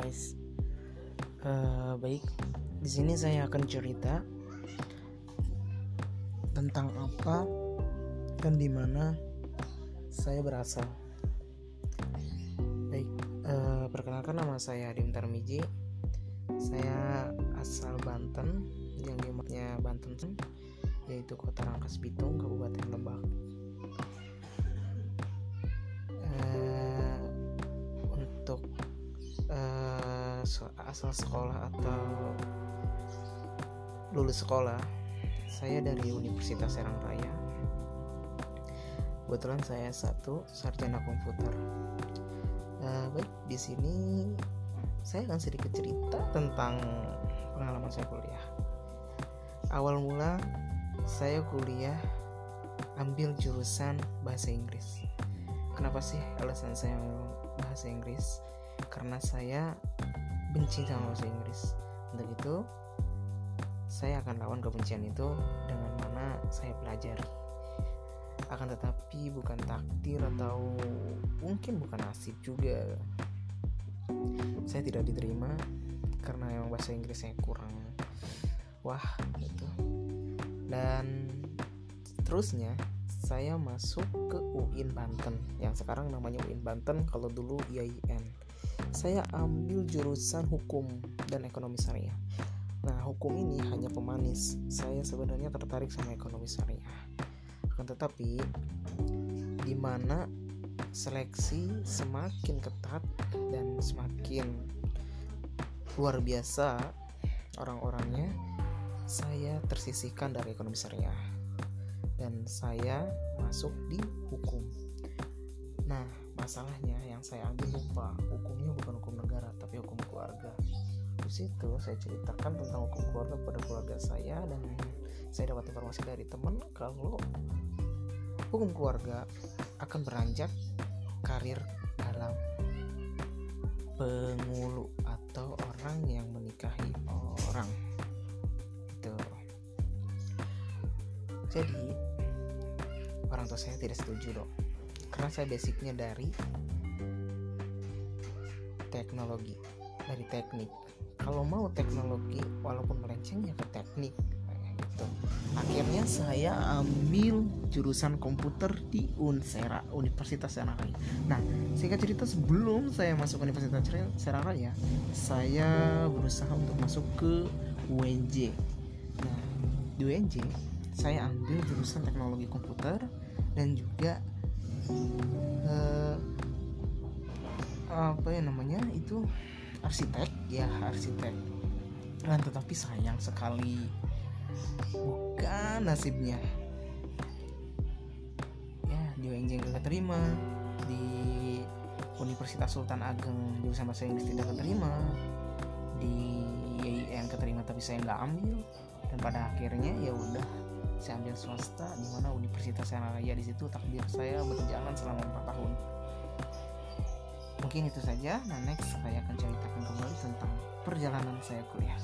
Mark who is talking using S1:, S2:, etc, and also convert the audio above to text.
S1: guys. Uh, baik, di sini saya akan cerita tentang apa dan di mana saya berasal. Baik, uh, perkenalkan nama saya Adim Tarmiji. Saya asal Banten, yang dimaksudnya Banten, yaitu Kota Rangkas Bitung, Kabupaten Lebak. Uh, asal sekolah atau lulus sekolah saya dari Universitas Serang Raya. Kebetulan saya satu sarjana komputer. Uh, baik di sini saya akan sedikit cerita tentang pengalaman saya kuliah. Awal mula saya kuliah ambil jurusan bahasa Inggris. Kenapa sih alasan saya bahasa Inggris karena saya benci sama bahasa Inggris. Untuk itu saya akan lawan kebencian itu dengan mana saya pelajari akan tetapi bukan takdir atau mungkin bukan nasib juga. Saya tidak diterima karena yang bahasa Inggrisnya kurang. Wah gitu. Dan terusnya saya masuk ke UIN Banten yang sekarang namanya UIN Banten kalau dulu IAIN saya ambil jurusan hukum dan ekonomi syariah. Nah, hukum ini hanya pemanis. Saya sebenarnya tertarik sama ekonomi syariah. Akan tetapi di mana seleksi semakin ketat dan semakin luar biasa orang-orangnya, saya tersisihkan dari ekonomi syariah dan saya masuk di hukum. Nah, masalahnya yang saya ambil lupa. Hukumnya bukan hukum negara tapi hukum keluarga. Di situ saya ceritakan tentang hukum keluarga pada keluarga saya dan saya dapat informasi dari teman kalau hukum keluarga akan beranjak karir dalam pengulu atau orang yang menikahi orang. Itu jadi orang tua saya tidak setuju dong karena saya basicnya dari teknologi dari teknik. Kalau mau teknologi walaupun melenceng ya ke teknik. Gitu. Akhirnya saya ambil jurusan komputer di Unsera Universitas Seraraya nah singkat cerita sebelum saya masuk Universitas Seraraya saya berusaha untuk masuk ke UNJ nah di UNJ saya ambil jurusan teknologi komputer dan juga uh, apa ya namanya itu arsitek ya arsitek. Dan tetapi sayang sekali. Bukan nasibnya. Ya di UNJ gak terima di Universitas Sultan Ageng jurusan bahasa Inggris tidak keterima. Di YIN keterima tapi saya nggak ambil dan pada akhirnya ya udah saya ambil swasta di mana Universitas Raya di situ takdir saya berjalan selama 4 tahun. Mungkin itu saja nah next saya akan ceritakan kembali tentang perjalanan saya kuliah